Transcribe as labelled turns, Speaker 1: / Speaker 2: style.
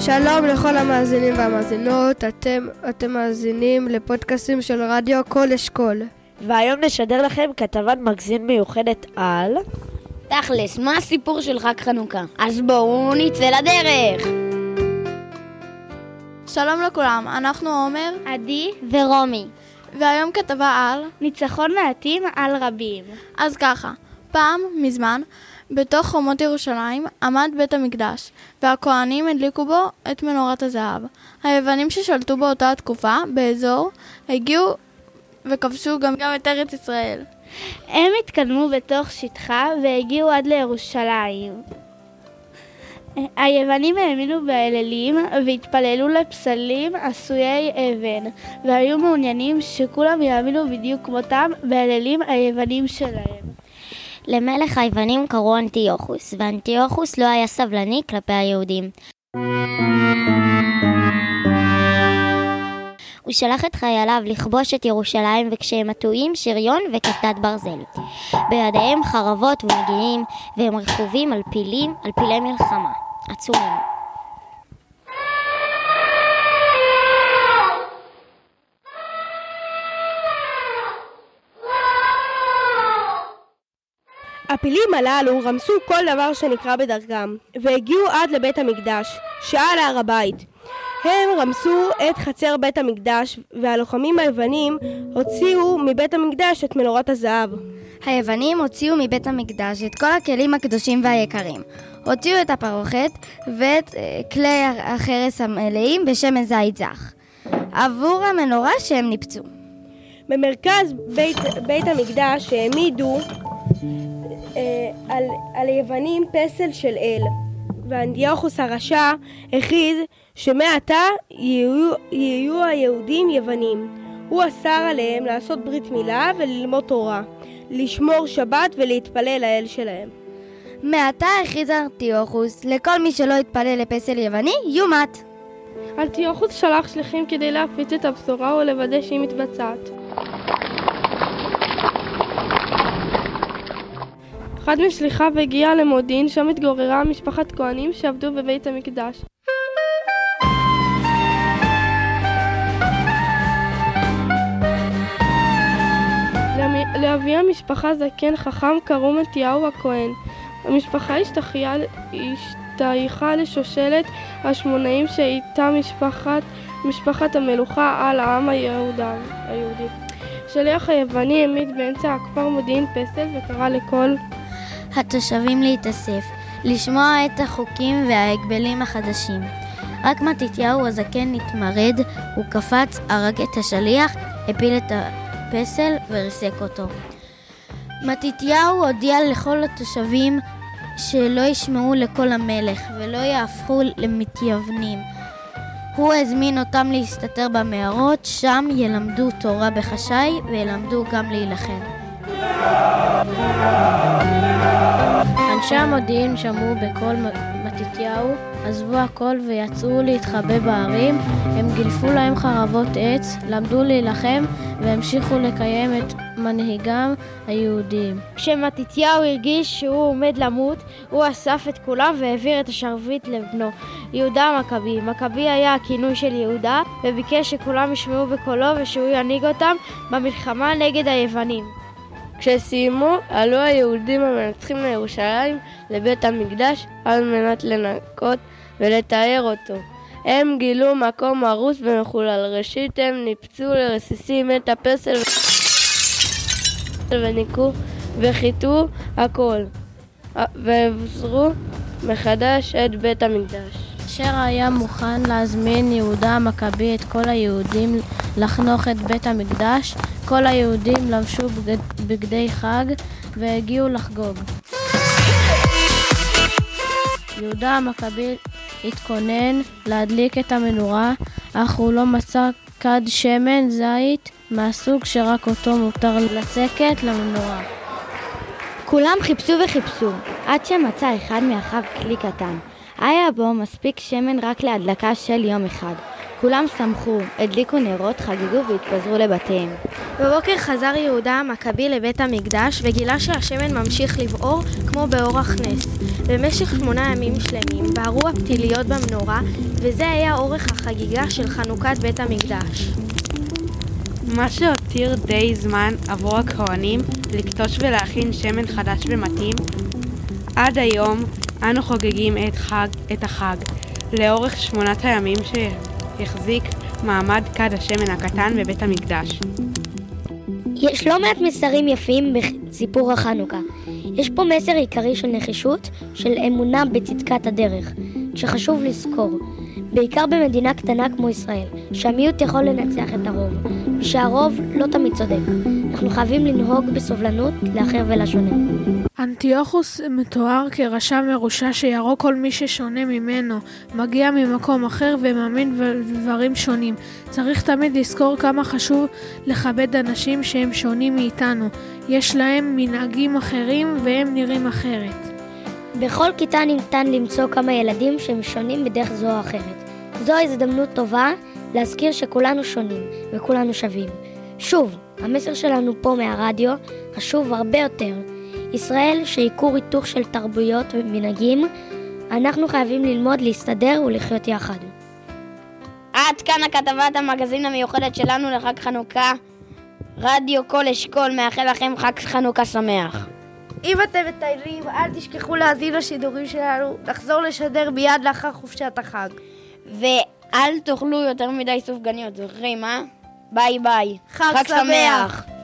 Speaker 1: שלום לכל המאזינים והמאזינות, אתם, אתם מאזינים לפודקאסים של רדיו כל אשכול.
Speaker 2: והיום נשדר לכם כתבת מגזין מיוחדת על...
Speaker 3: תכלס, מה הסיפור של חג חנוכה? אז בואו נצא לדרך!
Speaker 4: שלום לכולם, אנחנו עומר,
Speaker 5: עדי
Speaker 6: ורומי.
Speaker 4: והיום כתבה על
Speaker 5: ניצחון מעטים על רבים.
Speaker 4: אז ככה, פעם, מזמן, בתוך חומות ירושלים עמד בית המקדש, והכוהנים הדליקו בו את מנורת הזהב. היוונים ששלטו באותה התקופה, באזור, הגיעו וכבשו גם, גם את ארץ ישראל.
Speaker 5: הם התקדמו בתוך שטחה והגיעו עד לירושלים. היוונים האמינו באלילים והתפללו לפסלים עשויי אבן, והיו מעוניינים שכולם יאמינו בדיוק כמותם באלילים היוונים שלהם.
Speaker 6: למלך היוונים קראו אנטיוכוס, ואנטיוכוס לא היה סבלני כלפי היהודים. הוא שלח את חייליו לכבוש את ירושלים וכשהם עטויים שריון וקסדת ברזל. בידיהם חרבות ומגיעים, והם רכובים על פילים, על פילי מלחמה. עצומים.
Speaker 1: הפילים הללו רמסו כל דבר שנקרא בדרכם, והגיעו עד לבית המקדש, שעל הר הבית. הם רמסו את חצר בית המקדש, והלוחמים היוונים הוציאו מבית המקדש את מנורת הזהב.
Speaker 7: היוונים הוציאו מבית המקדש את כל הכלים הקדושים והיקרים. הוציאו את הפרוכת ואת כלי החרס המלאים בשמן זית זך. עבור המנורה שהם ניפצו.
Speaker 1: במרכז בית, בית המקדש העמידו אה, על, על היוונים פסל של אל, ואנטיוכוס הרשע הכריז שמעתה יהיו, יהיו היהודים יוונים. הוא אסר עליהם לעשות ברית מילה וללמוד תורה, לשמור שבת ולהתפלל לאל שלהם.
Speaker 7: מעתה הכריז אנטיוכוס, לכל מי שלא יתפלל לפסל יווני, יומת.
Speaker 4: אנטיוכוס שלח שליחים כדי להפיץ את הבשורה ולוודא שהיא מתבצעת. אחד משליחיו הגיע למודיעין, שם התגוררה משפחת כהנים שעבדו בבית המקדש. לאבי המשפחה זקן חכם קראו מתיהו הכהן. המשפחה השתייכה לשושלת השמונאים שאיתה משפחת, משפחת המלוכה על העם היהודי. שליח היווני העמיד באמצע הכפר מודיעין פסל וקרא לכל
Speaker 7: התושבים להתאסף, לשמוע את החוקים וההגבלים החדשים. רק מתתיהו הזקן נתמרד, הוא קפץ, הרג את השליח, הפיל את הפסל וריסק אותו. מתתיהו הודיע לכל התושבים שלא ישמעו לקול המלך ולא יהפכו למתייוונים. הוא הזמין אותם להסתתר במערות, שם ילמדו תורה בחשאי וילמדו גם להילחם. אנשי המודיעין שמעו בקול מתתיהו, עזבו הכל ויצאו להתחבא בערים, הם גילפו להם חרבות עץ, למדו להילחם והמשיכו לקיים את מנהיגם היהודים.
Speaker 5: כשמתתיהו הרגיש שהוא עומד למות, הוא אסף את כולם והעביר את השרביט לבנו, יהודה המכבי. מכבי היה הכינוי של יהודה, וביקש שכולם ישמעו בקולו ושהוא ינהיג אותם במלחמה נגד היוונים.
Speaker 2: כשסיימו, עלו היהודים המנצחים לירושלים לבית המקדש על מנת לנקות ולתאר אותו. הם גילו מקום הרוס ומחולל. ראשית הם ניפצו לרסיסים את הפסל וניקו וחיטו הכל, והבזרו מחדש את בית המקדש.
Speaker 8: אשר היה מוכן להזמין יהודה המכבי את כל היהודים לחנוך את בית המקדש, כל היהודים לבשו בגד, בגדי חג והגיעו לחגוג. יהודה המכבי התכונן להדליק את המנורה, אך הוא לא מצא כד שמן זית מהסוג שרק אותו מותר לצקת למנורה.
Speaker 5: כולם חיפשו וחיפשו, עד שמצא אחד מאחיו כלי קטן. היה בו מספיק שמן רק להדלקה של יום אחד. כולם שמחו, הדליקו נרות, חגגו והתפזרו לבתיהם.
Speaker 9: בבוקר חזר יהודה המכבי לבית המקדש וגילה שהשמן ממשיך לבעור כמו באורח נס.
Speaker 5: במשך שמונה ימים שלמים בערו הפתיליות במנורה, וזה היה אורך החגיגה של חנוכת בית המקדש.
Speaker 9: מה שהותיר די זמן עבור הכהנים לקטוש ולהכין שמן חדש ומתאים, עד היום אנו חוגגים את, חג, את החג לאורך שמונת הימים שהחזיק מעמד כד השמן הקטן בבית המקדש.
Speaker 6: יש לא מעט מסרים יפים בסיפור החנוכה. יש פה מסר עיקרי של נחישות, של אמונה בצדקת הדרך, שחשוב לזכור, בעיקר במדינה קטנה כמו ישראל, שהמיעוט יכול לנצח את הרוב, ושהרוב לא תמיד צודק. אנחנו חייבים לנהוג בסובלנות לאחר ולשונה.
Speaker 10: אנטיוכוס מתואר כרשע מרושע שיהרוג כל מי ששונה ממנו, מגיע ממקום אחר ומאמין בדברים שונים. צריך תמיד לזכור כמה חשוב לכבד אנשים שהם שונים מאיתנו. יש להם מנהגים אחרים והם נראים אחרת.
Speaker 6: בכל כיתה ניתן למצוא כמה ילדים שהם שונים בדרך זו או אחרת. זו הזדמנות טובה להזכיר שכולנו שונים וכולנו שווים. שוב, המסר שלנו פה מהרדיו חשוב הרבה יותר. ישראל שהיא כור היתוך של תרבויות ומנהגים, אנחנו חייבים ללמוד להסתדר ולחיות יחד.
Speaker 3: עד כאן הכתבת המגזין המיוחדת שלנו לחג חנוכה. רדיו כל אשכול מאחל לכם חג חנוכה שמח.
Speaker 1: אם אתם מטיילים, אל תשכחו להאזין לשידורים שלנו, לחזור לשדר מיד לאחר חופשת החג.
Speaker 3: ואל תאכלו יותר מדי סופגניות, זוכרים, אה? ביי ביי.
Speaker 1: חג שמח.